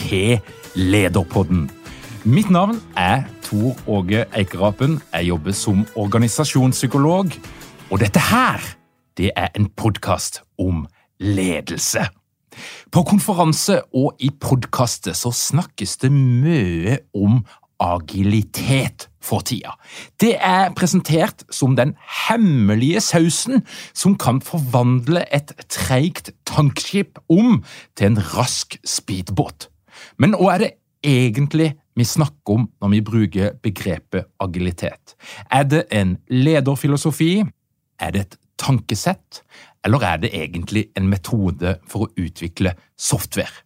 til Lederpodden. Mitt navn er Tor Åge Eikerapen. Jeg jobber som organisasjonspsykolog. Og dette her, det er en podkast om ledelse. På konferanse og i podkastet så snakkes det mye om agilitet for tida. Det er presentert som den hemmelige sausen som kan forvandle et treigt tankskip om til en rask speedbåt. Men hva er det egentlig vi snakker om når vi bruker begrepet agilitet? Er det en lederfilosofi? Er det et tankesett? Eller er det egentlig en metode for å utvikle software?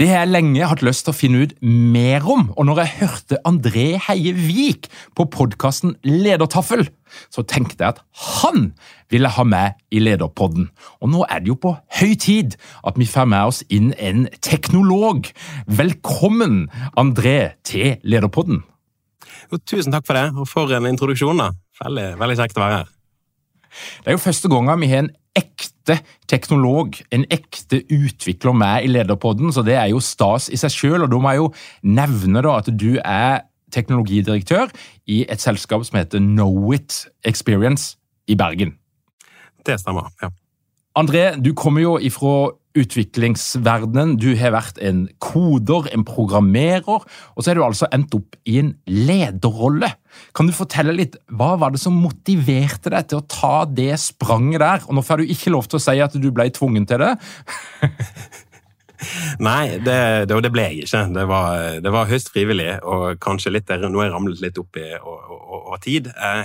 Det har jeg lenge hatt lyst til å finne ut mer om, og når jeg hørte André Heie Vik på podkasten Ledertaffel, så tenkte jeg at han ville ha med i Lederpodden. Og nå er det jo på høy tid at vi får med oss inn en teknolog. Velkommen, André, til Lederpodden. Jo, tusen takk for det, og for en introduksjon. da. Veldig, veldig kjekt å være her. Det er jo første gangen vi har en ekte teknolog, en ekte utvikler med i Lederpodden, så det er jo stas i seg sjøl. Da må jeg jo nevne da at du er teknologidirektør i et selskap som heter Knowit Experience i Bergen. Det stemmer, ja. André, du kommer jo ifra utviklingsverdenen. Du har vært en koder, en programmerer, og så har du altså endt opp i en lederrolle. Kan du fortelle litt, Hva var det som motiverte deg til å ta det spranget der? Og Nå får du ikke lov til å si at du ble tvungen til det. Nei, det, det, det, ble jeg ikke. Det var, det var høyst frivillig, og kanskje litt, nå har jeg ramlet litt opp i over tid. Eh,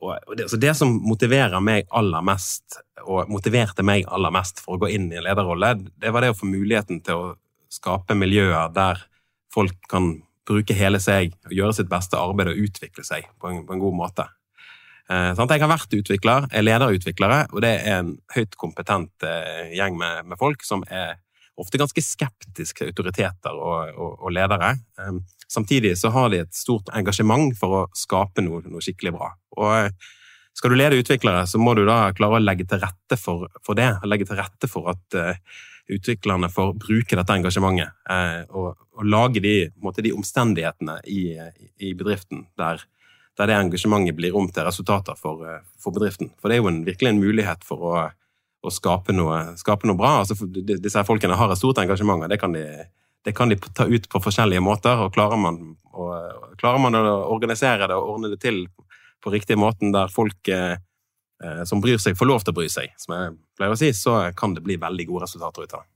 og det, det, som motiverer meg aller mest, og motiverte meg aller mest for å gå inn i en lederrolle, det var det å få muligheten til å skape miljøer der folk kan bruke hele seg, og gjøre sitt beste arbeid og utvikle seg på en, på en god måte. Eh, jeg har vært utvikler, er lederutviklere, og det er en høyt kompetent eh, gjeng med, med folk som er ofte ganske skeptiske til autoriteter og, og, og ledere. Um, samtidig så har de et stort engasjement for å skape noe, noe, skikkelig bra. Og eh, skal du lede utviklere, så må du da klare å legge til rette for, for det. Legge til rette for at uh, utviklerne får bruke dette engasjementet. Uh, og, og, lage de, måte, de omstendighetene i, i bedriften der, der, det engasjementet blir om til resultater for, for, bedriften. For det er jo en, virkelig en mulighet for å, å skape, noe, skape noe, bra. Altså, disse folkene har et stort engasjement, og det kan de det kan de ta ut på forskjellige måter. og Klarer man, og, klarer man å organisere det og ordne det til på riktig måten, der folk eh, eh, som bryr seg, får lov til å bry seg, som jeg pleier å si, så kan det bli veldig gode resultater ut av det.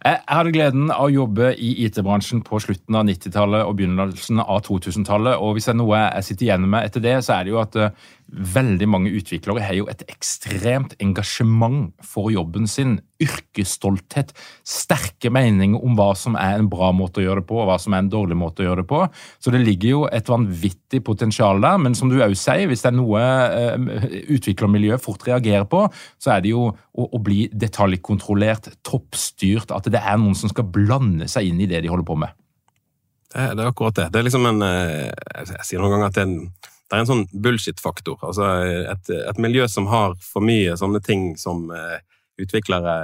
Jeg hadde gleden av å jobbe i IT-bransjen på slutten av 90-tallet og begynnelsen av 2000-tallet. og Hvis det er noe jeg sitter igjen med etter det, så er det jo at eh, veldig mange utviklere har jo et ekstremt engasjement for jobben sin. Yrkesstolthet, sterke meninger om hva som er en bra måte å gjøre det på, og hva som er en dårlig måte å gjøre det på. Så det ligger jo et vanvittig potensial der. Men som du òg sier, hvis det er noe uh, utviklermiljøet fort reagerer på, så er det jo å, bli detaljkontrollert, toppstyrt, at det er noen som skal blande seg inn i det de holder på med. Det, det er akkurat det. Det er liksom en eh, Jeg sier noen ganger at det er en det er en sånn bullshit-faktor. Altså et, et, miljø som har for mye sånne ting som uh, utviklere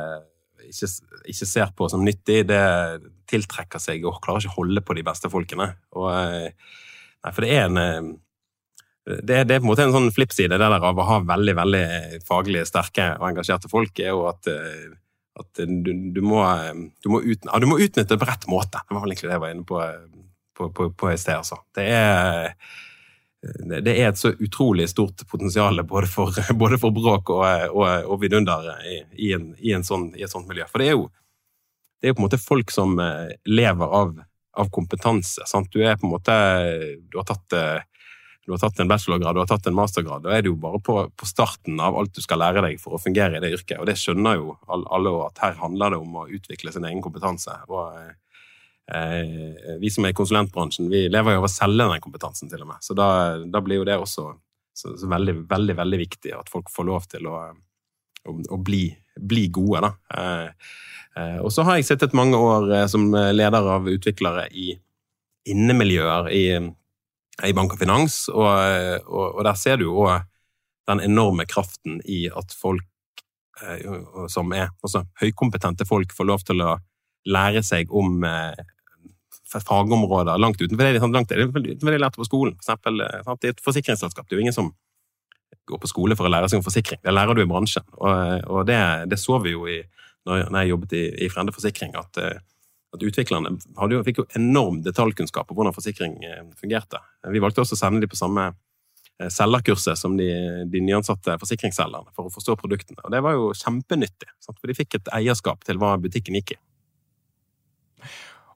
ikke, ikke, ser på som nyttig, det tiltrekker seg og klarer ikke å holde på de beste folkene. Og, uh, nei, for det er en uh, det, det, er på en måte en sånn flippside det der av å ha veldig veldig faglig sterke og engasjerte folk, er jo at, at du, du, må, du, må utnytte, ja, du må utnytte det på rett måte. Det var vel egentlig det jeg var inne på, på, på, på i sted. Altså. Det er det er et så utrolig stort potensial både for, både for bråk og, og, og vidunder i, i, en, i, en sånn, i, et sånt miljø. For det er jo, det er på en måte folk som eh, lever av, av kompetanse. Sant? Du er på en måte Du har tatt, eh, du har tatt en bachelorgrad, du har tatt en mastergrad. Da er du jo bare på, på, starten av alt du skal lære deg for å fungere i det yrket. Og det skjønner jo alle at her handler det om å utvikle sin egen kompetanse. og Eh, vi som er i konsulentbransjen, vi lever jo av å selge den kompetansen, til og med. Så da, da blir jo det også så, så veldig, veldig, veldig viktig at folk får lov til å, å, å bli, bli, gode, da. Eh, eh, og så har jeg sittet mange år som leder av utviklere i innemiljøer i, i bank og finans, og, og, og der ser du jo òg den enorme kraften i at folk som er altså, høykompetente folk, får lov til å lære seg om fagområder langt utenfor det, sånn, langt, det de lærte på skolen. For eksempel, eh, i et forsikringsselskap. Det er jo ingen som går på skole for å lære seg om forsikring. Det lærer du i bransjen. Og, og det, det, så vi jo i, når jeg jobbet i, i Frende Forsikring, at, eh, at utviklerne jo, fikk jo enorm detaljkunnskap om hvordan forsikring eh, fungerte. Vi valgte også å sende dem på samme selgerkurset som de, de nyansatte forsikringsselgerne for å forstå produktene. Og det var jo kjempenyttig, sant? for de fikk et eierskap til hva butikken gikk i.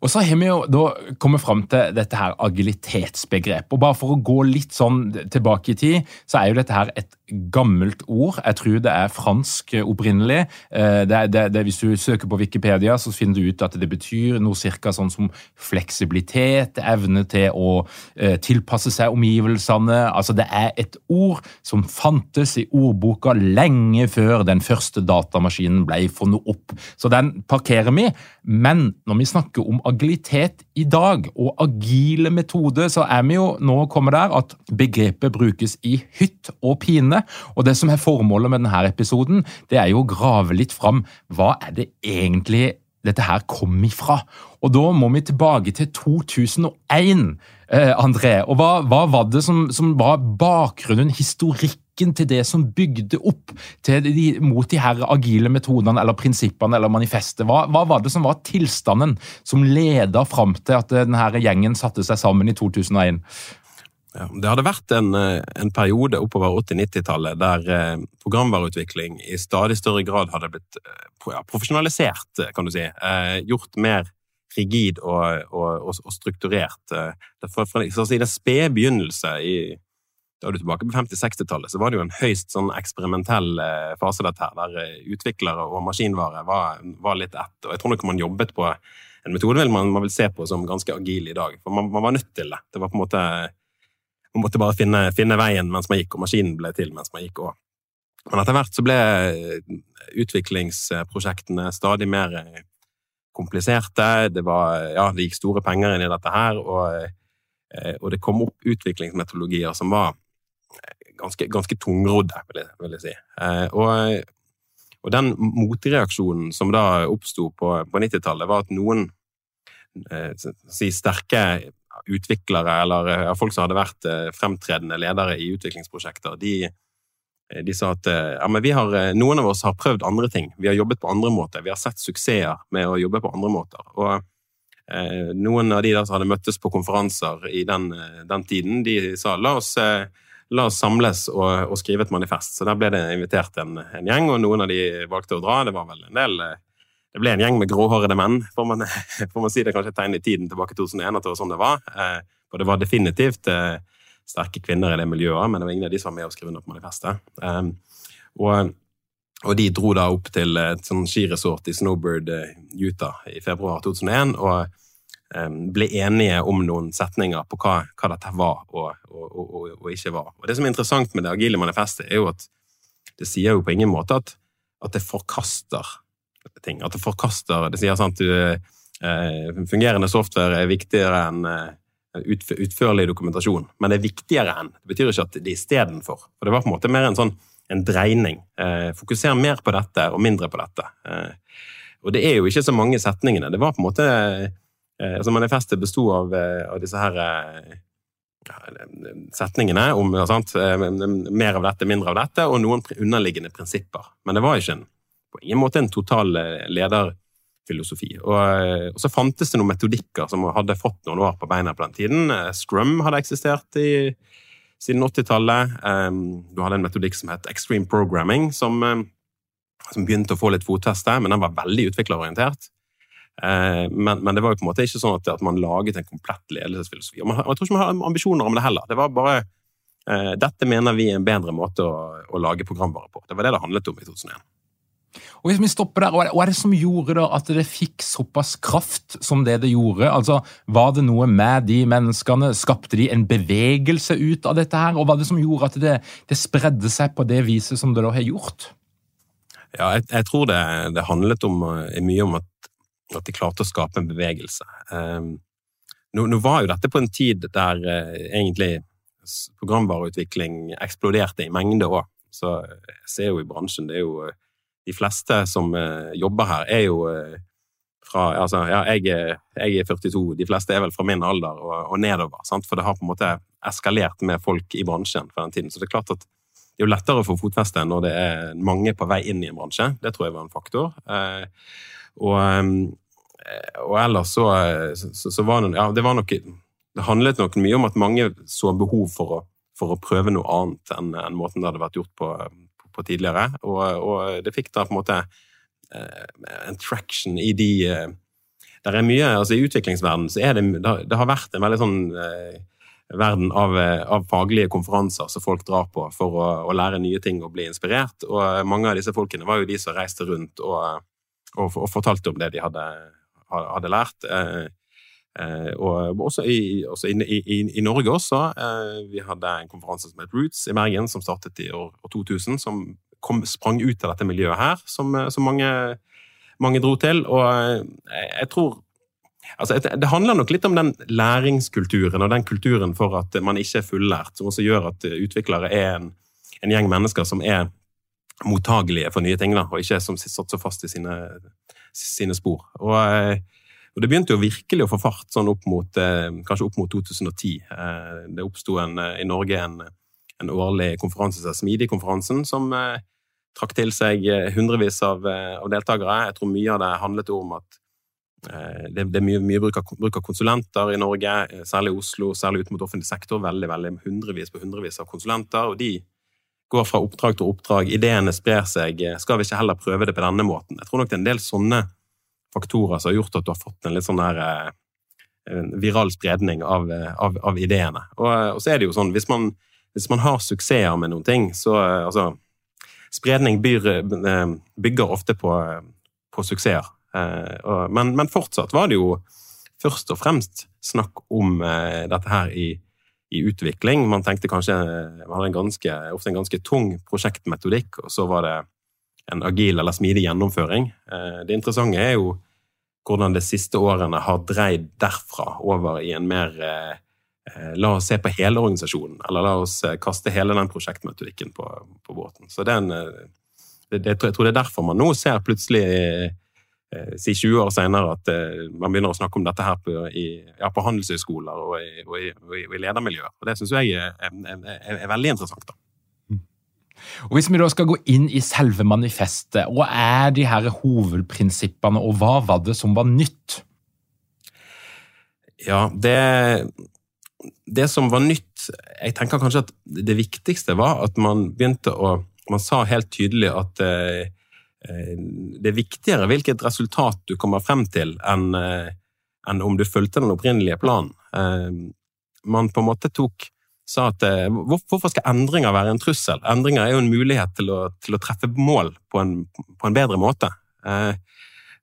Og så har vi jo da kommet fram til dette her agilitetsbegrepet. Og bare for å gå litt sånn tilbake i tid, så er jo dette her et gammelt ord. Jeg tror det er fransk opprinnelig. Det er, det, det, hvis du søker på Wikipedia, så finner du ut at det betyr noe cirka sånn som fleksibilitet, evne til å eh, tilpasse seg omgivelsene. Altså det er et ord som fantes i ordboka lenge før den første datamaskinen ble funnet opp. Så den parkerer vi. Men når vi snakker om agilitet i dag, og agile metoder, så er vi jo nå kommet der at begrepet brukes i hytt og pine. Og det som er formålet med denne episoden, det er jo å grave litt fram hva er det egentlig dette her kom ifra. Og da må vi tilbake til 2001, eh, André. Og hva, hva var det som, som, var bakgrunnen, historikken til det som bygde opp de, mot de her agile metodene eller prinsippene eller manifestet? Hva, hva var det som var tilstanden som leda fram til at denne gjengen satte seg sammen i 2001? Ja, det hadde vært en, eh, en periode oppover 80-90-tallet der eh, programvareutvikling i stadig større grad hadde blitt eh, ja, profesjonalisert, kan du si. Gjort mer rigid og, og, og strukturert. For, for, for, I den spede begynnelse i da er du tilbake på 50-60-tallet, så var det jo en høyst sånn eksperimentell fase, dette her, der utviklere og maskinvare var, var, litt ett. Og jeg tror nok man jobbet på en metode man, man vil se på som ganske agil i dag. For man, man var nødt til det. Det var på en måte man måtte bare finne, finne, veien mens man gikk, og maskinen ble til mens man gikk òg. Men etter hvert så ble utviklingsprosjektene stadig mer kompliserte. Det, var, ja, det gikk store penger inn i dette her, og, eh, og det kom opp utviklingsmetodologier som var ganske, ganske tungrodde, vil, vil jeg, si. Eh, og, og den motreaksjonen som da oppsto på, på 90-tallet, var at noen eh, si, sterke utviklere eller folk som hadde vært eh, fremtredende ledere i utviklingsprosjekter, de, eh, de sa at eh, ja, har, noen av oss har prøvd andre ting. Vi har jobbet på andre måter. Vi har sett suksesser med å jobbe på andre måter. Og eh, noen av de der som hadde møttes på konferanser i den, den tiden, de sa la oss, la oss samles og, og, skrive et manifest. Så der ble det invitert en, en, gjeng, og noen av de valgte å dra. Det var vel en del det ble en gjeng med gråhårede menn, får man, får man si det kanskje et tegn i tiden tilbake til 2001 at det var sånn det var. Eh, og det var definitivt eh, sterke kvinner i det miljøet, men det var ingen av de som var med å skrive under på manifestet. Eh, og, og, de dro da opp til et sånn skiresort i Snowbird, Utah, i februar 2001. og ble enige om noen setninger på hva, hva dette var og, og, og, ikke var. Og Det som er interessant med det agile manifestet, er jo at det sier jo på ingen måte at, at det forkaster ting. At det forkaster Det sier sant eh, fungerende software er viktigere enn eh, utførlig dokumentasjon. Men det er viktigere enn. Det betyr ikke at det er istedenfor. For det var på en måte mer en sånn en dreining. Eh, fokuser mer på dette og mindre på dette. Og det er jo ikke så mange setningene. Det var på en måte altså Manifestet besto av, av, disse her setningene om sant, mer av dette, mindre av dette, og noen underliggende prinsipper. Men det var ikke en, på ingen måte en total lederfilosofi. Og, eh, og, så fantes det noen metodikker som hadde fått noen år på beina på den tiden. Eh, Scrum hadde eksistert i, siden 80-tallet. Du hadde en metodikk som het extreme programming, som, eh, som begynte å få litt fotfeste, men den var veldig utviklerorientert. Men, men, det var jo på en måte ikke sånn at, at man laget en komplett ledelsesfilosofi. Man, jeg tror ikke man har ambisjoner om det heller. Det var bare dette mener vi er en bedre måte å, å lage programvare på. Det var det det handlet om i 2001. Og hvis vi stopper der, Hva er det som gjorde da at det fikk såpass kraft som det det gjorde? Altså, Var det noe med de menneskene? Skapte de en bevegelse ut av dette? her? Og hva er det som gjorde at det, det spredde seg på det viset som det da har gjort? Ja, jeg, jeg tror det, det, handlet om, eh, mye om at, at, de klarte å skape en bevegelse. Um, nå, nå, var jo dette på en tid der uh, egentlig programvareutvikling eksploderte i mengde òg. Så jeg ser jo i bransjen det er jo de fleste som uh, jobber her, er jo uh, fra Altså, ja, jeg, jeg, er 42, de fleste er vel fra min alder og, og nedover. Sant? For det har på en måte eskalert med folk i bransjen for den tiden. Så det er klart at det er jo lettere å få fotfeste når det er mange på vei inn i en bransje. Det tror jeg var en faktor. Uh, og, og, ellers så, så, så, var det Ja, det var nok Det handlet nok mye om at mange så behov for å, for å prøve noe annet enn, enn måten det hadde vært gjort på, på tidligere. Og, og, det fikk da på en måte eh, en traction i de eh, der er mye, altså I utviklingsverdenen så er det, det har vært en veldig sånn eh, verden av, av, faglige konferanser som folk drar på for å, å, lære nye ting og bli inspirert. Og mange av disse folkene var jo de som reiste rundt og, og, og fortalte om det de hadde, hadde lært. Eh, og også i, også i, i, i, Norge også. Eh, vi hadde en konferanse som het Roots i Bergen, som startet i år, 2000. Som kom, sprang ut av dette miljøet her, som, eh, som mange, mange, dro til. Og jeg tror Altså, det handler nok litt om den læringskulturen og den kulturen for at man ikke er fullært, som også gjør at utviklere er en, en gjeng mennesker som er mottagelige for nye ting, da, og ikke som satt så fast i sine, sine spor. Og og det begynte jo virkelig å få fart sånn opp mot, eh, kanskje opp mot 2010. Eh, det oppsto eh, i Norge en, en årlig konferanse, Smidig-konferansen, som trakk til seg hundrevis av, av, deltakere. Jeg tror mye av det handlet om at det, det er mye, mye bruk, av, bruk, av, konsulenter i Norge, særlig i Oslo, særlig ut mot offentlig sektor. Veldig, veldig hundrevis på hundrevis av konsulenter. og de går fra oppdrag til oppdrag, ideene sprer seg. Skal vi ikke heller prøve det på denne måten? Jeg tror nok det er en del sånne faktorer som har gjort at du har fått en litt sånn der eh, viral spredning av, eh, av, av ideene. Og, eh, og, så er det jo sånn, hvis man, hvis man har suksesser med noen ting, så altså Spredning byr, bygger ofte på, på suksesser. Men, men, fortsatt var det jo først og fremst snakk om dette her i, i utvikling. Man tenkte kanskje man hadde en ganske, ofte en ganske tung prosjektmetodikk, og så var det en agil eller smidig gjennomføring. Eh, det interessante er jo hvordan de siste årene har dreid derfra over i en mer eh, eh, La oss se på hele organisasjonen, eller la oss kaste hele den prosjektmetodikken på, på båten. Så den, det, det, jeg tror det er derfor man nå ser plutselig si 20 år senere at man begynner å snakke om dette her på, i, ja, på handelshøyskoler og i, og, i, og i, ledermiljøer. Og Det syns jeg er, er, er, er, veldig interessant. da. Og Hvis vi da skal gå inn i selve manifestet, hva er de her hovedprinsippene, og hva var det som var nytt? Ja, det, det som var nytt Jeg tenker kanskje at det viktigste var at man begynte å Man sa helt tydelig at eh, eh det er viktigere hvilket resultat du kommer frem til, enn, eh, enn om du fulgte den opprinnelige planen. Man på en måte tok sa at eh, hvorfor skal endringer være en trussel? Endringer er jo en mulighet til å, til å treffe mål på en, på en, bedre måte. Eh,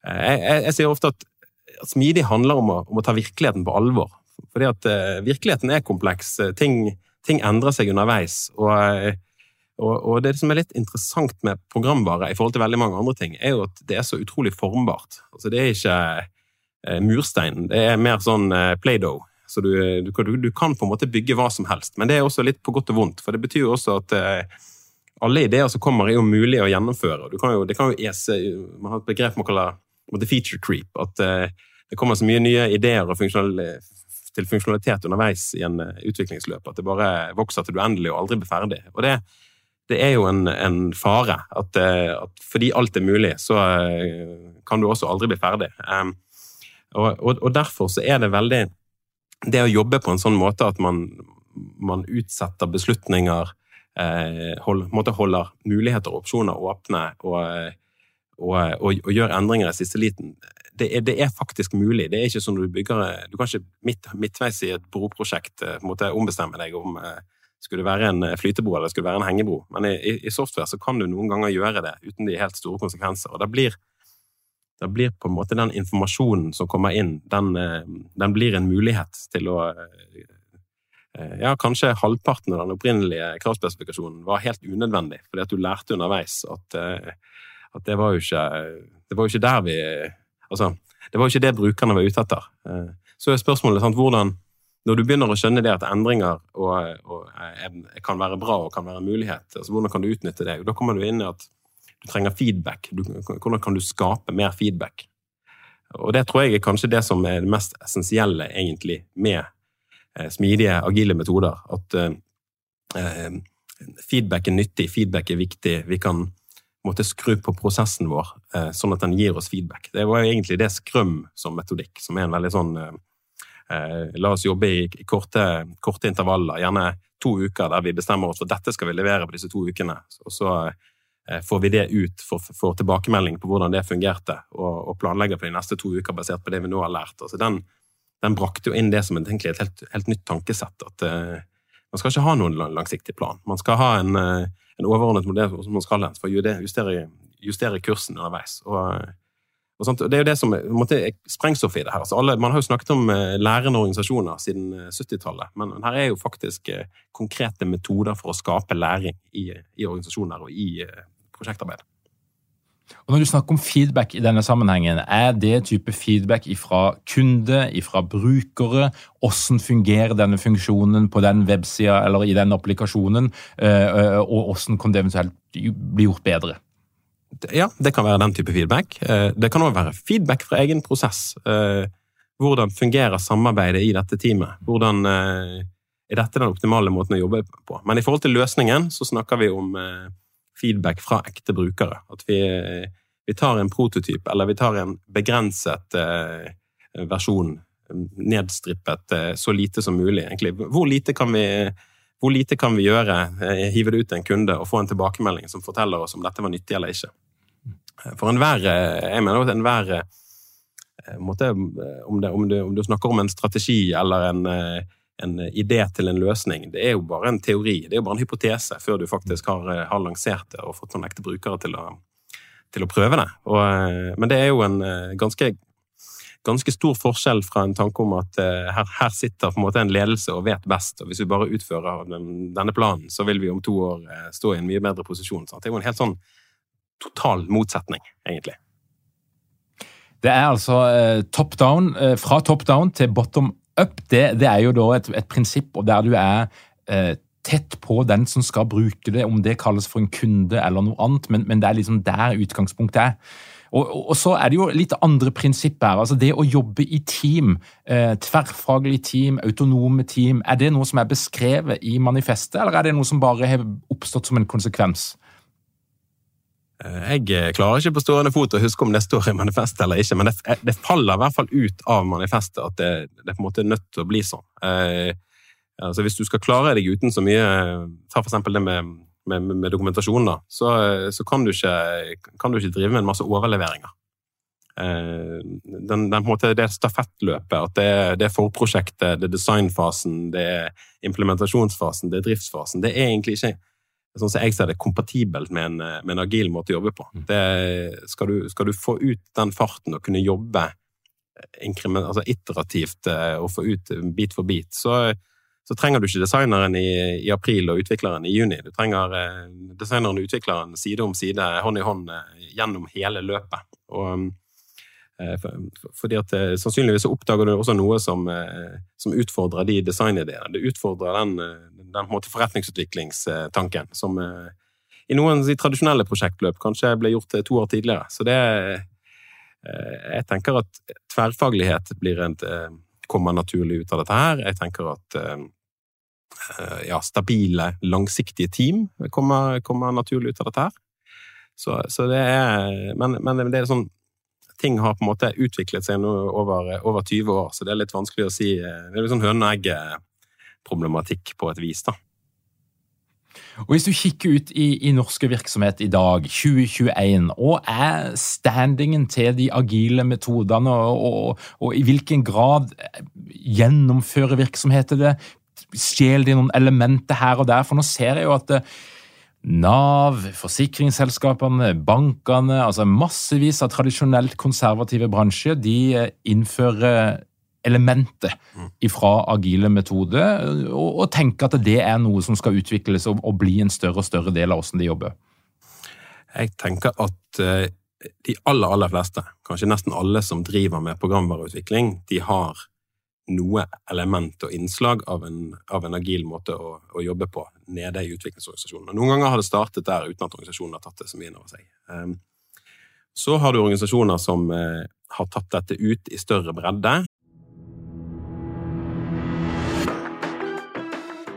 jeg, jeg, jeg sier ofte at, smidig handler om å, om å, ta virkeligheten på alvor. Fordi at virkeligheten er kompleks. Ting, ting, endrer seg underveis. Og, og, og, det som er litt interessant med programvare i forhold til veldig mange andre ting, er jo at det er så utrolig formbart. Altså, det er ikke murstein, det er mer sånn Play-Doh. Så du, du, du, kan på en måte bygge hva som helst. Men det er også litt på godt og vondt. For det betyr jo også at eh, alle ideer som kommer, er jo mulig å gjennomføre. Kan jo, det kan jo ese, Man har et begrep man kaller feature creep. At eh, det kommer så mye nye ideer funksjonal, til funksjonalitet underveis i en eh, utviklingsløp at det bare vokser til du endelig og aldri blir ferdig. Og det, det er jo en, en fare. At, eh, at, fordi alt er mulig, så eh, kan du også aldri bli ferdig. Um, og, og, og, derfor så er det veldig Det å jobbe på en sånn måte at man, man utsetter beslutninger, eh, hold, holder muligheter og opsjoner åpne og, og, og, gjør endringer i siste liten, det er, det er, faktisk mulig. Det er ikke sånn du bygger Du kan ikke midt, midtveis i et broprosjekt eh, måte ombestemme deg om eh, skulle det være en flytebro eller skulle det være en hengebro. Men i, i, software så kan du noen ganger gjøre det uten de helt store konsekvenser. Og det blir da blir på en måte den informasjonen som kommer inn, den, eh, den blir en mulighet til å eh, Ja, kanskje halvparten av den opprinnelige kravspesifikasjonen var helt unødvendig, fordi at du lærte underveis at, eh, at det var jo ikke Det var jo ikke der vi Altså, det var jo ikke det brukerne var ute etter. Så er spørsmålet sant, hvordan Når du begynner å skjønne det at endringer og, og, kan være bra og kan være en mulighet, altså hvordan kan du utnytte det? Da kommer du inn i at du trenger feedback. Du, hvordan kan du skape mer feedback? Og det tror jeg er kanskje det som er det mest essensielle egentlig med eh, smidige, agile metoder. At eh, eh feedback er nyttig, feedback er viktig. Vi kan måtte skru på prosessen vår eh, sånn at den gir oss feedback. Det var egentlig det Skrøm som metodikk, som er en veldig sånn eh, eh, La oss jobbe i, korte, korte, intervaller, gjerne to uker der vi bestemmer oss for dette skal vi levere på disse to ukene. Og så Eh, får vi det ut, får, tilbakemelding på hvordan det fungerte, og, og, planlegger for de neste to uker basert på det vi nå har lært. Altså den, den brakte jo inn det som egentlig et helt, helt nytt tankesett. At uh, man skal ikke ha noen langsiktig plan. Man skal ha en, uh, en overordnet modell som man skal for å justere, justere kursen underveis. Og, og det er jo det som måte, er sprengstoffet i det her. Altså alle, man har jo snakket om uh, lærende organisasjoner siden 70-tallet, men her er jo faktisk konkrete metoder for å skape læring i, i organisasjoner og i prosjektarbeid. Og Når du snakker om feedback i denne sammenhengen, er det type feedback fra kunde, fra brukere? Hvordan fungerer denne funksjonen på den websida eller i den applikasjonen? Eh, eh, og hvordan kan det eventuelt bli gjort bedre? Ja, det kan være den type feedback. Eh, det kan òg være feedback fra egen prosess. Hvordan fungerer samarbeidet i dette teamet? Hvordan er dette den optimale måten å jobbe på? Men i forhold til løsningen så snakker vi om feedback fra ekte brukere. At vi, vi tar en prototyp, eller vi tar en begrenset eh, versjon, nedstrippet eh, så lite som mulig, egentlig. Hvor lite kan vi, lite kan vi gjøre? Eh, hive det ut til en kunde og få en tilbakemelding som forteller oss om dette var nyttig eller ikke. For enhver eh, Jeg mener at enhver eh, måte, om, det, om, du, om, du snakker om en strategi eller en en idé til en løsning. Det er jo bare en teori, det er jo bare en hypotese, før du faktisk har, eh, har lansert det og fått noen ekte brukere til å, til å prøve det. Og, eh, men det er jo en eh, ganske, ganske, stor forskjell fra en tanke om at her, her, sitter på en måte en ledelse og vet best, og hvis vi bare utfører den, denne planen, så vil vi om to år stå i en mye bedre posisjon. Sant? Det er jo en helt sånn total motsetning, egentlig. Det er altså top down, fra top down til bottom up, det, det er jo da et, et prinsipp der du er eh, tett på den som skal bruke det, om det kalles for en kunde eller noe annet, men, men det er liksom der utgangspunktet er. Og, og, så er det jo litt andre prinsipper. altså Det å jobbe i team, eh, tverrfaglig team, autonome team, er det noe som er beskrevet i manifestet, eller er det noe som bare har oppstått som en konsekvens? Eh, jeg eh, klarer ikke på stående fot å huske om det står i manifestet eller ikke, men det, eh, det, faller i hvert fall ut av manifestet at det, det på en måte er nødt til å bli sånn. Eh, altså Hvis du skal klare deg uten så mye Ta for eksempel det med, med, med dokumentasjon, da. Så, så kan, du ikke, kan, du ikke, drive med en masse overleveringer. Eh, den, den, på en måte, det stafettløpet, at det, det er forprosjektet, det er designfasen, det er implementasjonsfasen, det er driftsfasen, det er egentlig ikke sånn som jeg ser det, kompatibelt med en, med en agil måte å jobbe på. Mm. Det, skal, du, skal, du, få ut den farten og kunne jobbe altså iterativt eh, og få ut bit for bit, så, så trenger du ikke designeren i, i, april og utvikleren i juni. Du trenger eh, designeren og utvikleren side om side, hånd i hånd, eh, gjennom hele løpet. Og fordi at Sannsynligvis oppdager du også noe som, som utfordrer de designideene. Det utfordrer den, den forretningsutviklingstanken som i noen de tradisjonelle prosjektløp kanskje ble gjort to år tidligere. Så det Jeg tenker at tverrfaglighet en, kommer naturlig ut av dette her. Jeg tenker at Eh, ja, stabile, langsiktige team kommer, kommer, naturlig ut av dette her. Så, så det er Men, men det er sånn ting har på en måte utviklet seg nå over, over 20 år, så det er litt vanskelig å si Det er litt sånn høne-egg-problematikk på et vis, da. Og Hvis du kikker ut i, i norske virksomhet i dag, 2021, og er standingen til de agile metodene, og, og, og i hvilken grad gjennomfører virksomheter det? stjeler de noen elementer her og der? For nå ser jeg jo at det, Nav, forsikringsselskapene, bankene, altså massevis av tradisjonelt konservative bransjer, de eh, innfører elementer mm. fra agile metode, og, og, tenke at det er noe som skal utvikles og, og bli en større og større del av hvordan de jobber. Jeg tenker at eh, de aller, aller fleste, kanskje nesten alle som driver med programvareutvikling, de har noe element og innslag av en, av en agil måte å, å, jobbe på nede i utviklingsorganisasjonen. Noen ganger har det startet der uten at organisasjonen har tatt det så mye inn over seg. Um, så har du organisasjoner som uh, har tatt dette ut i større bredde.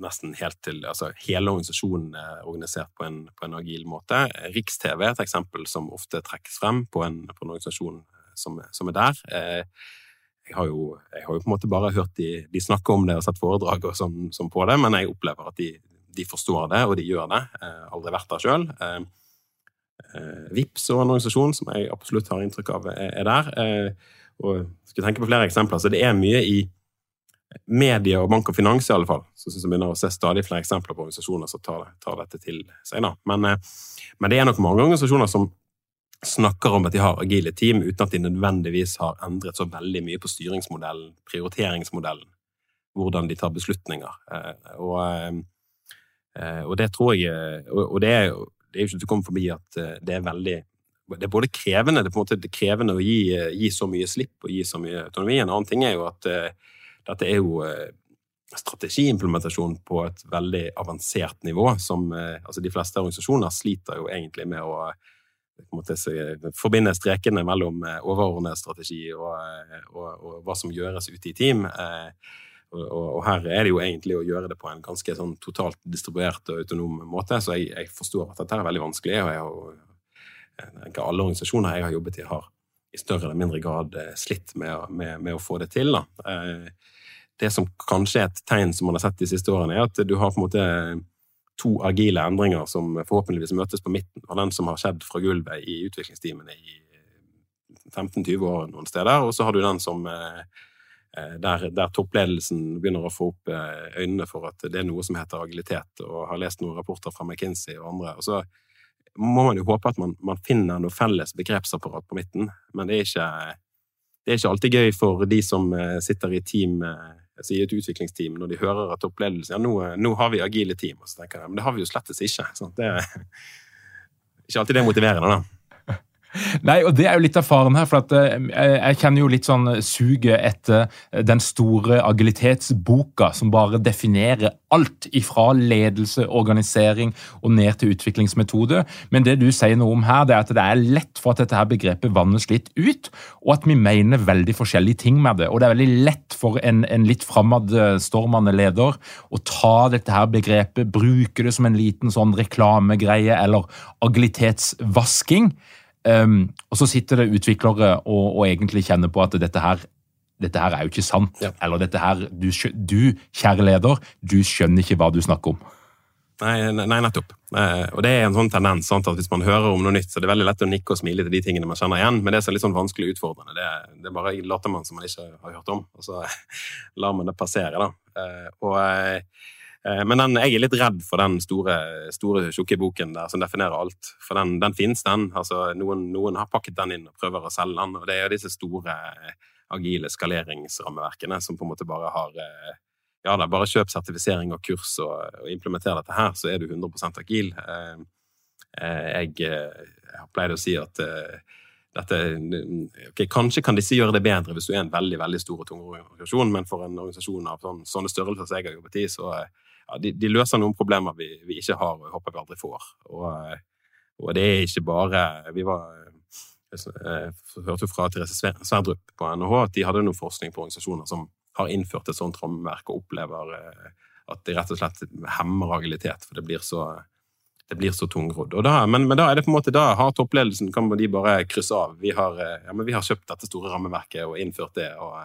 nesten helt til altså Hele organisasjonen er organisert på en, på en agil måte. Riks-TV er et eksempel som ofte trekkes frem på en, på en organisasjon som, som, er der. Eh, jeg har, jo, jeg har, jo, på en måte bare hørt de, de snakke om det og sett foredrag og sånn, sånn på det, men jeg opplever at de, de, forstår det, og de gjør det. Eh, aldri vært der sjøl. Eh, eh, VIPS og en organisasjon som jeg absolutt har inntrykk av er, er der. Eh, og skal tenke på flere eksempler. Så det er mye i medie og bank og finans, i alle fall, så syns jeg begynner å se stadig flere eksempler på organisasjoner som tar, tar dette til seg. Men, eh, men, det er nok mange organisasjoner som snakker om at de har agile team, uten at de nødvendigvis har endret så veldig mye på styringsmodellen, prioriteringsmodellen, hvordan de tar beslutninger. Eh, og, eh, og det tror jeg Og det er jo det er ikke til å komme forbi at det er veldig det er både krevende, det er på en måte krevende å gi, gi, så mye slipp og gi så mye autonomi. En annen ting er jo at dette er jo eh, strategiimplementasjon på et veldig avansert nivå. som eh, altså De fleste organisasjoner sliter jo egentlig med å måte, forbinde strekene mellom eh, overordnet strategi og, og, og, hva som gjøres ute i team. Og, og, her er det jo egentlig å gjøre det på en ganske sånn totalt distribuert og autonom måte. Så jeg, jeg forstår at dette er veldig vanskelig. og jeg har, ikke alle organisasjoner jeg har jobbet i, har i større eller mindre grad slitt med, med, med å få det til. Da det som kanskje er et tegn som man har sett de siste årene, er at du har på en måte to agile endringer som forhåpentligvis møtes på midten av den som har skjedd fra gulvet i utviklingsteamene i 15-20 år noen steder, og så har du den som eh, der, der, toppledelsen begynner å få opp eh, øynene for at det er noe som heter agilitet, og har lest noen rapporter fra McKinsey og andre. og så må man jo håpe at man, man finner noe felles begrepsapparat på midten, men det er, ikke, det er ikke alltid gøy for de som eh, sitter i team si et utviklingsteam når de hører at opplevelsen ja, nå, nå, har vi agile team. Og så tenker de Men det har vi jo slettes ikke. Sant? Det er ikke alltid det motiverende, da. Nei, og det er jo litt av faren her, for eh, jeg kjenner jo litt sånn suget etter den store agilitetsboka som bare definerer alt ifra ledelse, organisering og ned til utviklingsmetode. Men det du sier noe om her, det er at det er lett for at dette her begrepet vannes litt ut, og at vi mener veldig forskjellige ting med det. Og det er veldig lett for en, en litt framadstormende leder å ta dette her begrepet, bruke det som en liten sånn reklamegreie eller agilitetsvasking. Um, og så sitter det utviklere og, og, egentlig kjenner på at dette her, dette her er jo ikke sant. Ja. Eller dette her du, du, kjære leder, du skjønner ikke hva du snakker om. Nei, nei nettopp. Og det er en sånn tendens sant, at hvis man hører om noe nytt, så det er veldig lett å nikke og smile til de tingene man kjenner igjen, men det som er litt sånn vanskelig utfordrende, det, det er bare later man som man ikke har hørt om, og så lar man det passere. da. Eh, og Eh, men den, jeg er litt redd for den store, store tjukke boken der som definerer alt. For den, den finnes, den. Altså, noen, noen, har pakket den inn og prøver å selge den. Og det er disse store, agile skaleringsrammeverkene som på en måte bare har eh, Ja da, bare kjøp sertifisering og kurs og, og implementer dette her, så er du 100% agil. Eh, jeg, jeg har pleid å si at dette, okay, Kanskje kan disse gjøre det bedre hvis du er en veldig veldig stor og tung organisasjon, men for en organisasjon av sånne, sånne størrelser som jeg har jobbet i, så, ja, de, de, løser noen problemer vi, vi, ikke har, og håper vi aldri får. Og, og det er ikke bare Vi var jeg eh, hørte fra Therese Sverdrup på NHH at de hadde noe forskning på organisasjoner som har innført et sånt rammeverk og opplever eh, at de rett og slett hemmer agilitet, for det blir så, det blir så tungrodd. Men, men, da er det på en måte, da har toppledelsen kan de bare krysse av. Vi har, eh, ja, vi har kjøpt dette store rammeverket og innført det. og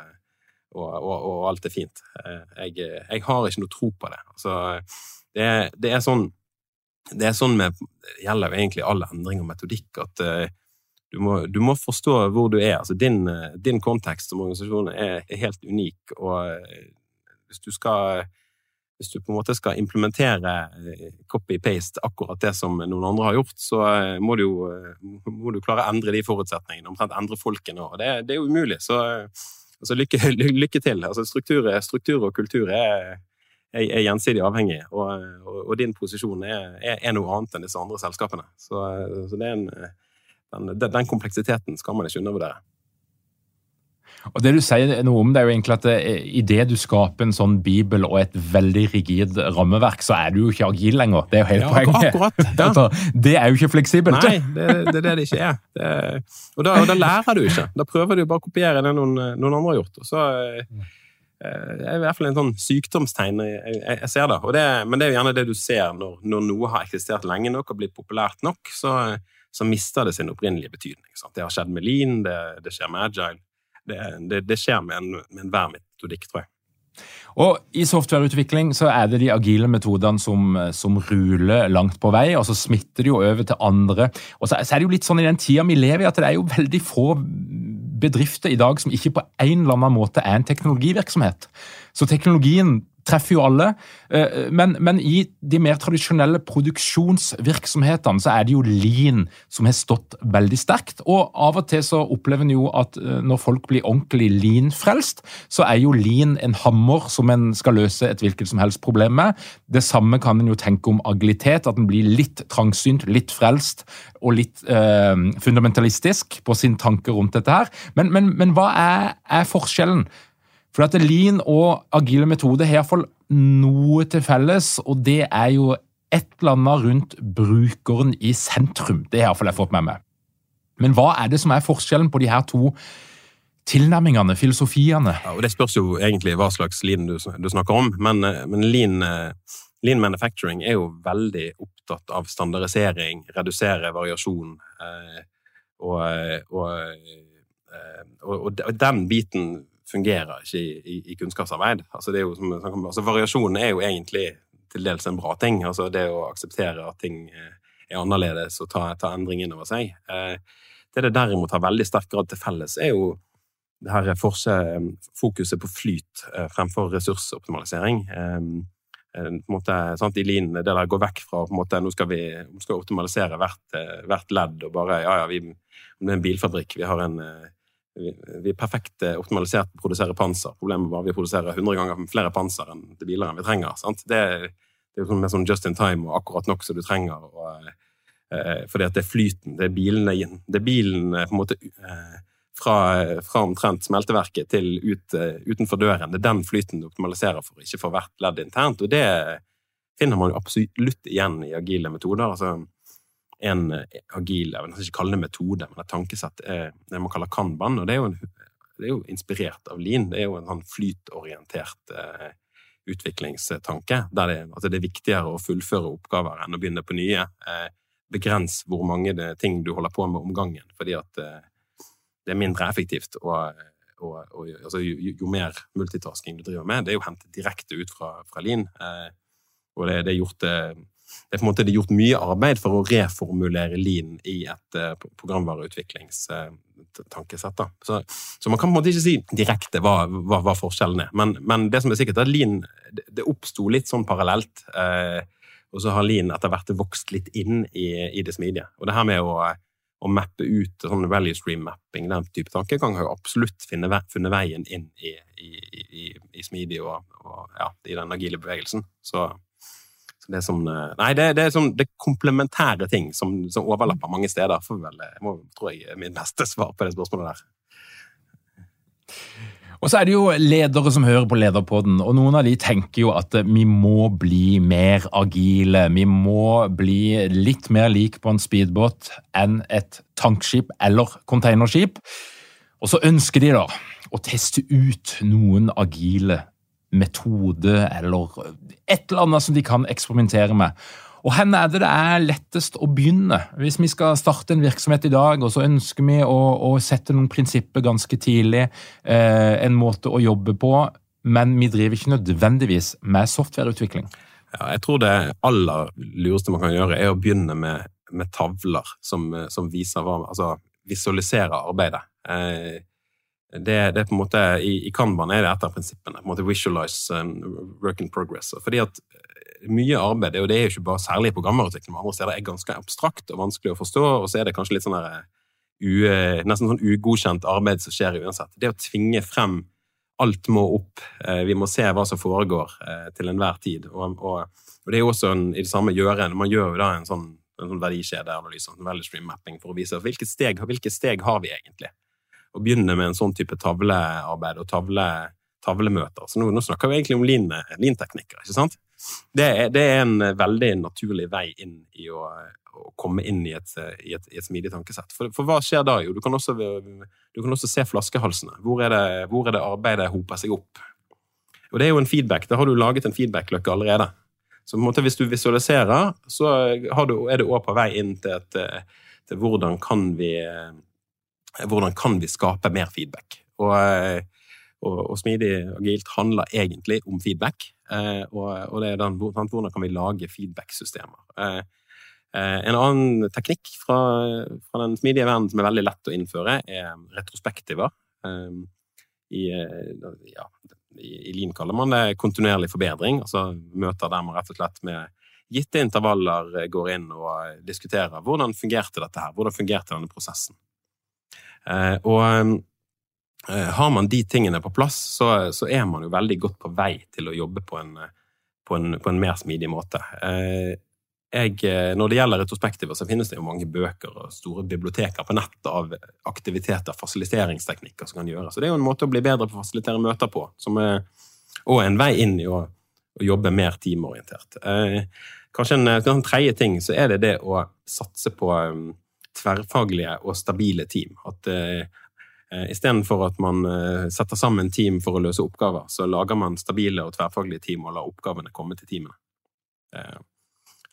og, og, og, alt er fint. Eh, jeg, jeg, har ikke noe tro på det. Altså, det, det, er sånn det er sånn med Det gjelder jo egentlig all endring og metodikk at uh, du, må, du, må, forstå hvor du er. Altså, din, din kontekst som organisasjon er, helt unik, og hvis du skal hvis du på en måte skal implementere copy-paste akkurat det som noen andre har gjort, så må du jo må du klare å endre de forutsetningene, omtrent endre folkene òg. Det, det, er jo umulig. Så Altså, lykke, lykke, til. Altså, struktur, struktur, og kultur er, er, er gjensidig avhengig, og, og, og din posisjon er, er, noe annet enn disse andre selskapene. Så, så en, den, den, kompleksiteten skal man ikke undervurdere. Og Det du sier noe om, det er jo egentlig at i idet du skaper en sånn bibel og et veldig rigid rammeverk, så er du jo ikke agil lenger. Det er jo helt ja, poenget. Akkurat, ja. Altså, det er jo ikke fleksibelt. Nei, det, det er det det ikke er. Det, og, da, og, da, lærer du ikke. Da prøver du bare å kopiere det noen, noen andre har gjort. Og så eh, det er i hvert fall en sånn sykdomstegn jeg, jeg, jeg ser det. det. Men det er jo gjerne det du ser når, når, noe har eksistert lenge nok og blitt populært nok, så, så mister det sin opprinnelige betydning. Sant? Det har skjedd med lean, det, det skjer med agile. Det, det, det skjer med, en, med enhver metodikk, tror jeg. Og I softwareutvikling så er det de agile metodene som, som, ruler langt på vei, og så smitter de jo over til andre. Og så er det jo litt sånn i den tida vi lever i, at det er jo veldig få bedrifter i dag som ikke på en eller annen måte er en teknologivirksomhet. Så teknologien treffer jo alle. Eh, men, men, i de mer tradisjonelle produksjonsvirksomhetene så er det jo lean som har stått veldig sterkt. Og av og til så opplever en jo at eh, når folk blir ordentlig lean-frelst, så er jo lean en hammer som en skal løse et hvilket som helst problem med. Det samme kan en jo tenke om agilitet, at en blir litt trangsynt, litt frelst og litt eh, fundamentalistisk på sin tanke rundt dette her. Men, men, men hva er, er forskjellen? For at Lean og agile metoder har iallfall noe til felles, og det er jo et eller annet rundt brukeren i sentrum. Det har iallfall jeg fått med meg. Men hva er det som er forskjellen på de her to tilnærmingene, filosofiene? Ja, og Det spørs jo egentlig hva slags lean du, du snakker om, men, men lean, lean, manufacturing er jo veldig opptatt av standardisering, redusere variasjon. Eh, og, og, eh, og, og den biten fungerer ikke i, i, i kunnskapsarbeid. Altså, som, altså, variasjonen er jo egentlig til dels en bra ting. Altså, det å akseptere at ting eh, er annerledes og ta, ta endring inn over seg. Eh, det det derimot har veldig sterk grad til felles, er jo det her fokuset på flyt eh, fremfor ressursoptimalisering. måte, sant, I linene det der går vekk fra på en måte, nå skal vi skal optimalisere hvert, hvert, ledd og bare ja, ja, vi, det er en bilfabrikk, vi har en vi er perfekt eh, optimalisert på å produsere panser. Problemet var at vi produserer 100 ganger flere panser enn de biler enn vi trenger. Sant? Det, det er jo sånn mer sånn just in time og akkurat nok som du trenger. Og, fordi at det er flyten, det er bilene. Det er bilen på en måte fra, fra omtrent smelteverket til ut, utenfor døren. Det er den flyten du optimaliserer for, ikke for hvert ledd internt. Og det finner man jo absolutt igjen i agile metoder. altså en agil, jeg vil ikke kalle det metode, men et tankesett er det man kaller kanban. og det er jo det er jo inspirert av Lean. Det er jo en sånn flytorientert eh, utviklingstanke. Der det, altså det, er viktigere å fullføre oppgaver enn å begynne på nye. Eh, begrens hvor mange det, ting du holder på med om gangen, fordi at eh, det er mindre effektivt. Og, og, og altså, jo, jo, mer multitasking du driver med, det er jo hentet direkte ut fra, fra Lean. Eh, og det, det, er gjort eh, det er på en måte gjort mye arbeid for å reformulere Lean i et uh, programvareutviklingstankesett. Uh, så, så, man kan på en måte ikke si direkte hva, hva, hva forskjellen er. Men, men, det som er sikkert, er at Lean det, oppsto litt sånn parallelt. Eh, og så har Lean etter hvert vokst litt inn i, i det smidige. Og det her med å, å mappe ut sånn value stream-mapping, den type tankegang, har jo absolutt funnet, veien inn i, i, i smidig og, og ja, i den agile bevegelsen. Så det er, sånn, eh, nei, det, det er sånn, det komplementære ting som, som overlapper mange steder. For vel, jeg må, tror jeg er min beste svar på det spørsmålet der. Og så er det jo ledere som hører på Lederpodden, og noen av de tenker jo at vi må bli mer agile. Vi må bli litt mer lik på en speedbåt enn et tankskip eller containerskip. Og så ønsker de da å teste ut noen agile metode eller et eller annet som de kan eksperimentere med. Og Hvor er det det er lettest å begynne? Hvis vi skal starte en virksomhet i dag, og så ønsker vi å, å sette noen prinsipper ganske tidlig, eh, en måte å jobbe på, men vi driver ikke nødvendigvis med softwareutvikling. Ja, jeg tror det aller lureste man kan gjøre, er å begynne med, med tavler som, som, viser hva Altså visualisere arbeidet. Eh, det, det, er på en måte, I, i Kanban er det et av prinsippene. på en måte Visualize um, work in progress. Fordi at eh, mye arbeid, og det er jo ikke bare særlig programmerutvikling, men andre steder er ganske abstrakt og vanskelig å forstå, og så er det kanskje litt sånn der, u, nesten sånn ugodkjent arbeid som skjer uansett. Det å tvinge frem alt må opp, vi må se hva som foregår til enhver tid. Og, og, og, det er jo også en, i det samme gjøren. man gjør jo da en sånn, en sånn verdikjedeanalyse, en value stream mapping, for å vise hvilke steg, hvilke steg har vi egentlig å begynne med en sånn type tavlearbeid og tavle, tavlemøter. Så nå, nå, snakker vi egentlig om linteknikker, ikke sant? Det er, det er, en veldig naturlig vei inn i å, å komme inn i et, i et, i et smidig tankesett. For, for, hva skjer da? Jo, du kan også, du kan også se flaskehalsene. Hvor er, det, hvor er det arbeidet hoper seg opp? Og det er jo en feedback. Da har du laget en feedback-løkke allerede. Så måte, hvis du visualiserer, så du, er du òg på vei inn til, et, til hvordan kan vi hvordan kan vi skape mer feedback? Og, eh, og, og smidig agilt handler egentlig om feedback. Eh, og, og det er den, hvordan kan vi lage feedback-systemer? Eh, en annen teknikk fra, fra, den smidige verden som er veldig lett å innføre, er retrospektiver. I, ja, i Lean kaller man det kontinuerlig forbedring. altså Møter der man rett og slett med gitte intervaller går inn og diskuterer hvordan fungerte dette her, hvordan fungerte denne prosessen. Eh, og eh, har man de tingene på plass, så, så, er man jo veldig godt på vei til å jobbe på en, på en, på en mer smidig måte. Eh, jeg, når det gjelder retrospektiver, så finnes det jo mange bøker og store biblioteker på nettet av aktiviteter, fasiliteringsteknikker som kan gjøres. Så det er jo en måte å bli bedre på å fasilitere møter på, er, og en vei inn i å, å jobbe mer teamorientert. Eh, kanskje en, en tredje ting så er det det å satse på tverrfaglige og stabile team. At eh, Istedenfor at man uh, setter sammen team for å løse oppgaver, så lager man stabile og tverrfaglige team og lar oppgavene komme til teamene. Uh,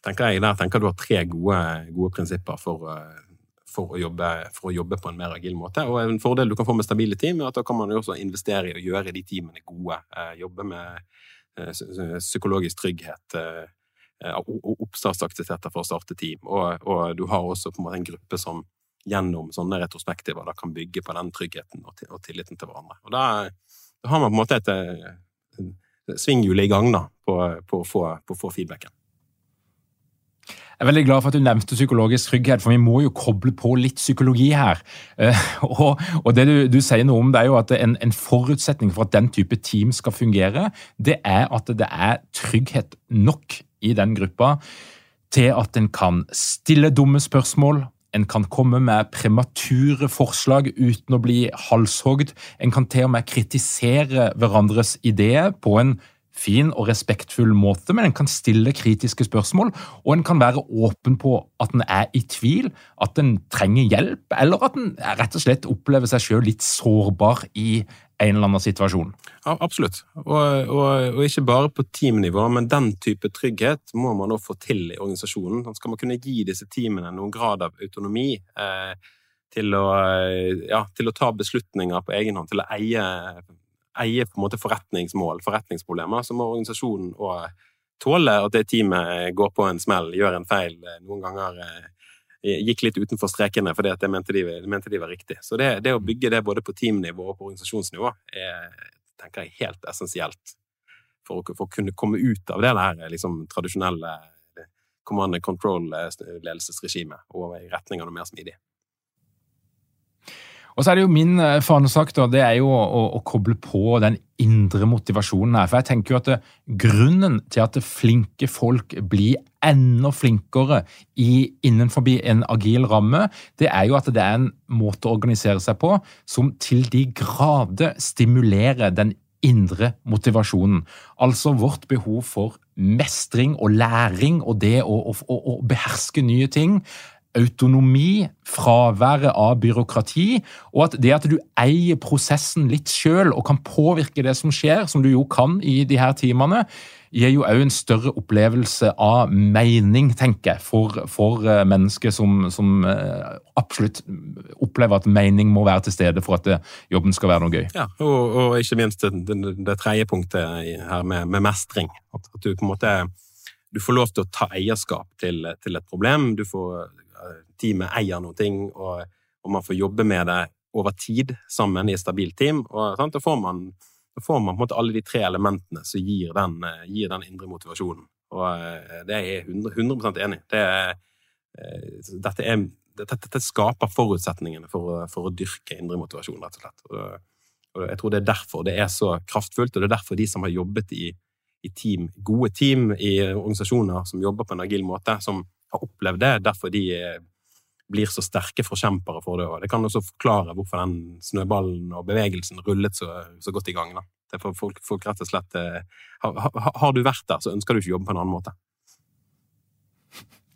tenker jeg, Der tenker du har tre gode, gode prinsipper for, for, å jobbe, for, å jobbe, på en mer agil måte. Og En fordel du kan få med stabile team, er at da kan man jo også investere i å gjøre de teamene gode. Jobbe med psykologisk trygghet Eh, oppstartsaktiviteter for å starte team. Og, og, du har også på en måte en gruppe som gjennom sånne retrospektiver da kan bygge på den tryggheten og, og tilliten til hverandre. Og da, da, har man på en måte et, eh, svinghjul i gang da, på, på, å få, på å få feedbacken. Jeg er veldig glad for at du nevnte psykologisk trygghet, for vi må jo koble på litt psykologi her. Uh, og, og, Det du, du, sier noe om, det er jo at en, en, forutsetning for at den type team skal fungere, det er at det er trygghet nok i den gruppa til at en kan stille dumme spørsmål, en kan komme med premature forslag uten å bli halshogd. En kan til og med kritisere hverandres ideer på en fin og respektfull måte, men en kan stille kritiske spørsmål, og en kan være åpen på at en er i tvil, at en trenger hjelp, eller at en rett og slett opplever seg sjøl litt sårbar i en eller annen situasjon. Ja, absolutt, og, og, og, ikke bare på teamnivå, men den type trygghet må man nå få til i organisasjonen. Så skal man kunne gi disse teamene noen grad av autonomi eh, til, å, ja, til å ta beslutninger på egen hånd, til å eie eie forretningsmål, forretningsproblemer, så må organisasjonen òg tåle at det teamet går på en smell, gjør en feil, noen ganger eh, gikk litt utenfor strekene fordi at jeg mente de, mente de var riktig. Så det, det, å bygge det både på teamnivå og på organisasjonsnivå er tenker jeg, helt essensielt for å, for å kunne komme ut av det der liksom, tradisjonelle command and control-ledelsesregimet eh, og i retning av noe mer smidig. Og så er det jo Min eh, fanesak da, det er jo å, å, koble på den indre motivasjonen her. For jeg tenker jo at det, Grunnen til at flinke folk blir enda flinkere i, innenfor en agil ramme, det er jo at det er en måte å organisere seg på som til de grader stimulerer den indre motivasjonen. Altså vårt behov for mestring og læring og det å, å, å beherske nye ting autonomi, fraværet av byråkrati, og at det at du eier prosessen litt sjøl og kan påvirke det som skjer, som du jo kan i de her timene, gir jo òg en større opplevelse av mening, tenker jeg, for, for eh, mennesker som, som, eh, absolutt opplever at mening må være til stede for at det, jobben skal være noe gøy. Ja, og, og ikke minst det, det, det tredje punktet her med, med mestring. At, at, du på en måte du får lov til å ta eierskap til, til et problem. Du får teamet eier noe, og, og, man får jobbe med det over tid sammen i et stabilt team. Og, da får man, da får man alle de tre elementene som gir den, gir den indre motivasjonen. Og eh, det er jeg 100, 100 enig i. Det eh, dette, dette, dette, skaper forutsetningene for, for, å dyrke indre motivasjon, rett og slett. Og, og jeg tror det er derfor det er så kraftfullt, og det er derfor de som har jobbet i, i team, gode team i organisasjoner som jobber på en agil måte, som har opplevd det, derfor de eh, blir så sterke forkjempere for det. Og det kan også forklare hvorfor den snøballen og bevegelsen rullet så, så godt i gang. Da. Det er for folk, folk rett og slett eh, har, har, du vært der, så ønsker du ikke jobbe på en annen måte.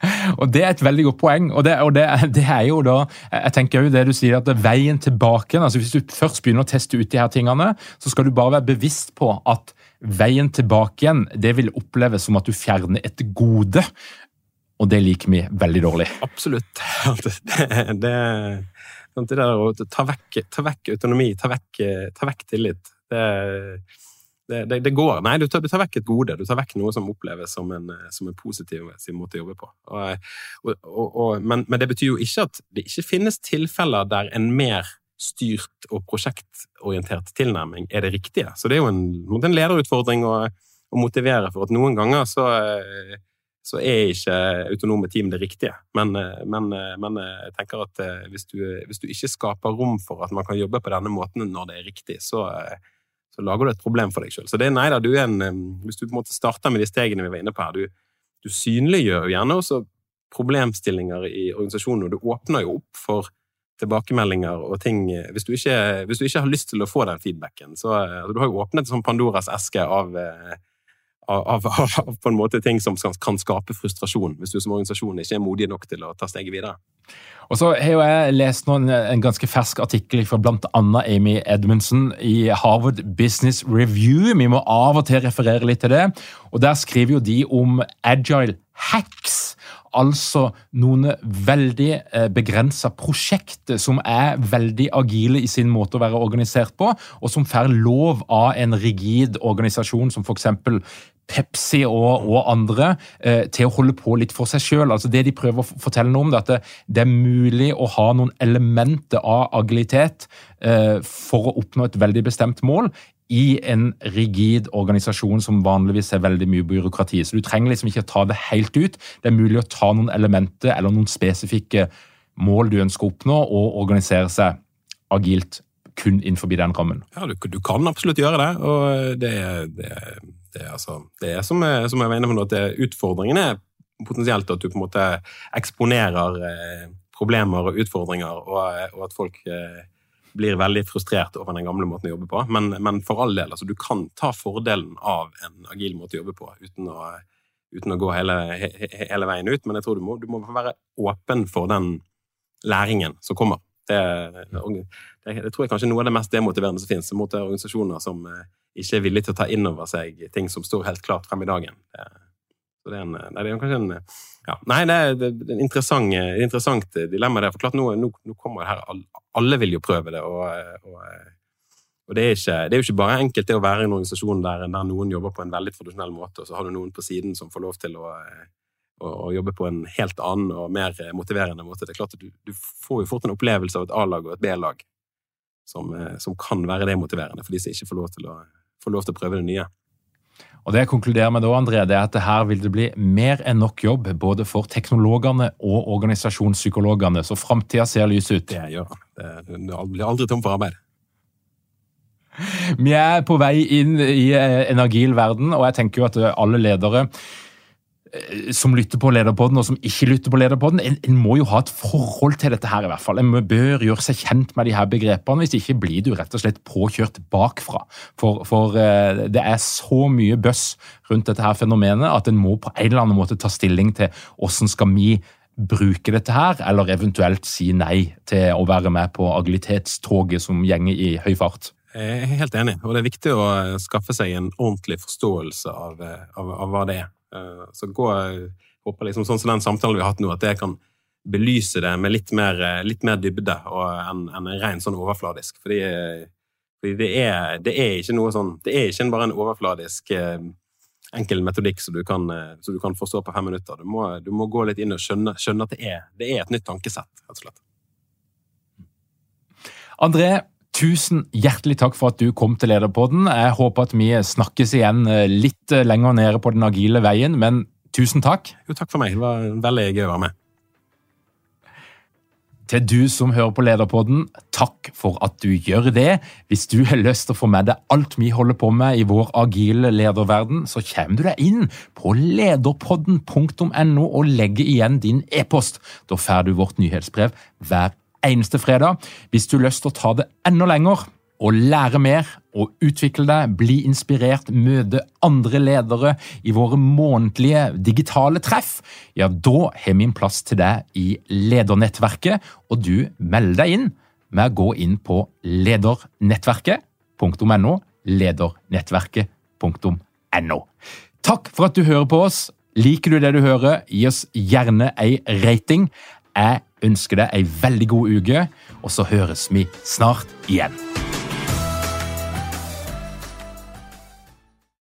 Og Det er et veldig godt poeng. og det, og det, det er jo da, jeg tenker jo det du sier at Veien tilbake altså Hvis du først begynner å teste ut de her tingene, så skal du bare være bevisst på at veien tilbake igjen det vil oppleves som at du fjerner et gode og det liker vi veldig dårlig. Absolutt. Det, det, det der å ta vekk, ta vekk autonomi, ta vekk, ta vekk tillit det, det, det, går. Nei, du tar, du tar, vekk et gode. Du tar vekk noe som oppleves som en, som en positiv måte å jobbe på. Og, og, og, men, men, det betyr jo ikke at det ikke finnes tilfeller der en mer styrt og prosjektorientert tilnærming er det riktige. Så det er jo en, en lederutfordring å, å motivere for at noen ganger så så er ikke autonome team det riktige. Men, eh, men, eh, men eh, jeg tenker at hvis du, hvis du, ikke skaper rom for at man kan jobbe på denne måten når det er riktig, så, så lager du et problem for deg sjøl. Så det, nei da, du er en, hvis du på en måte starter med de stegene vi var inne på her, du, du synliggjør jo gjerne også problemstillinger i organisasjonen, og du åpner jo opp for tilbakemeldinger og ting Hvis du ikke, hvis du ikke har lyst til å få den feedbacken, så altså, Du har jo åpnet en sånn Pandoras eske av av, av, på en måte ting som kan skape frustrasjon, hvis du som organisasjon ikke er modig nok til å ta steget videre. Og så har jeg lest noen, en ganske fersk artikkel fra bl.a. Amy Edmundsen i Harvard Business Review. Vi må av og til referere litt til det. Og Der skriver jo de om agile hacks. Altså noen veldig eh, begrensa prosjekter som er veldig agile i sin måte å være organisert på, og som får lov av en rigid organisasjon som f.eks. Pepsi og, og andre eh, til å holde på litt for seg sjøl. Altså det de prøver å fortelle noe om, det er at det, det er mulig å ha noen elementer av agilitet eh, for å oppnå et veldig bestemt mål i en rigid organisasjon som vanligvis er veldig mye byråkrati. Så du trenger liksom ikke å ta det helt ut. Det er mulig å ta noen elementer eller noen spesifikke mål du ønsker å oppnå, og organisere seg agilt kun innenfor den rammen. Ja, du, du kan absolutt gjøre det, og det, det det, altså, det er som, som jeg var inne på nå, at utfordringene potensielt at du på en måte eksponerer eh, problemer og utfordringer, og, og at folk eh, blir veldig frustrert over den gamle måten å jobbe på. Men, men for all del, altså, du kan ta fordelen av en agil måte å jobbe på uten å, uten å gå hele, he, hele, veien ut. Men jeg tror du må, du må være åpen for den læringen som kommer. Det, det, det, tror jeg kanskje noe av det mest demotiverende som finnes, mot organisasjoner som eh, ikke er villige til å ta inn over seg ting som står helt klart frem i dagen. Det, så det er, en, nei, det er kanskje en ja, Nei, det er, er interessant, interessant dilemma. Der. For klart, nå, nå, nå, kommer det her Alle vil jo prøve det. og, og, og det, er ikke, det, er jo ikke bare enkelt det å være i en organisasjon der, der, noen jobber på en veldig tradisjonell måte, og så har du noen på siden som får lov til å, å, å jobbe på en helt annen og mer motiverende måte. Det er klart at Du, du får jo fort en opplevelse av et A-lag og et B-lag som, som, kan være demotiverende for de som ikke får lov til å, lov til å prøve det nye. Og Det jeg konkluderer med da, André, det er at her vil det bli mer enn nok jobb både for teknologene og organisasjonspsykologene. Så framtida ser lys ut. Det gjør den. Du blir aldri tom for arbeid. Vi er på vei inn i eh, en agil verden, og jeg tenker jo at alle ledere Eh, som lytter på Lederpodden, og som ikke lytter på Lederpodden, en, en, må jo ha et forhold til dette her, i hvert fall. En bør gjøre seg kjent med de her begrepene, hvis ikke blir du rett og slett påkjørt bakfra. For, for uh, det er så mye bøss rundt dette her fenomenet at en må på en eller annen måte ta stilling til hvordan skal vi bruke dette her, eller eventuelt si nei til å være med på agilitetstoget som gjenger i høy fart. Jeg er helt enig, og det er viktig å skaffe seg en ordentlig forståelse av, av, av hva det er. Eh, så gå, håper liksom sånn som den samtalen vi har hatt nå, at det kan belyse det med litt mer, eh, litt mer dybde enn en ren sånn overfladisk. Fordi, fordi det, er, det, er, ikke noe sånn Det er ikke bare en overfladisk eh, enkel metodikk som du, kan, som du kan forstå på fem minutter. Du må, du må gå litt inn og skjønne, skjønne at det er, det er, et nytt tankesett, rett og slett. André, Tusen hjertelig takk for at du kom til Lederpodden. Jeg håper at vi snakkes igjen eh, litt eh, lenger nede på den agile veien, men tusen takk. Jo, takk for meg. Det var veldig gøy å være med. Til du som hører på Lederpodden, takk for at du gjør det. Hvis du har lyst til å få med deg alt vi holder på med i vår agile lederverden, så kommer du deg inn på lederpodden.no og legger igjen din e-post. Da får du vårt nyhetsbrev hver eneste fredag. Hvis du har lyst til å ta det enda lenger og lære mer og utvikle deg, bli inspirert, møte andre ledere i våre månedlige digitale treff, ja, da har vi en plass til deg i ledernettverket, og du melder deg inn med å gå inn på ledernettverket.no, ledernettverket.no. Takk for at du hører på oss. Liker du det du hører, gi oss gjerne ei rating. Jeg ønsker deg ei veldig god uke, og så høres vi snart igjen.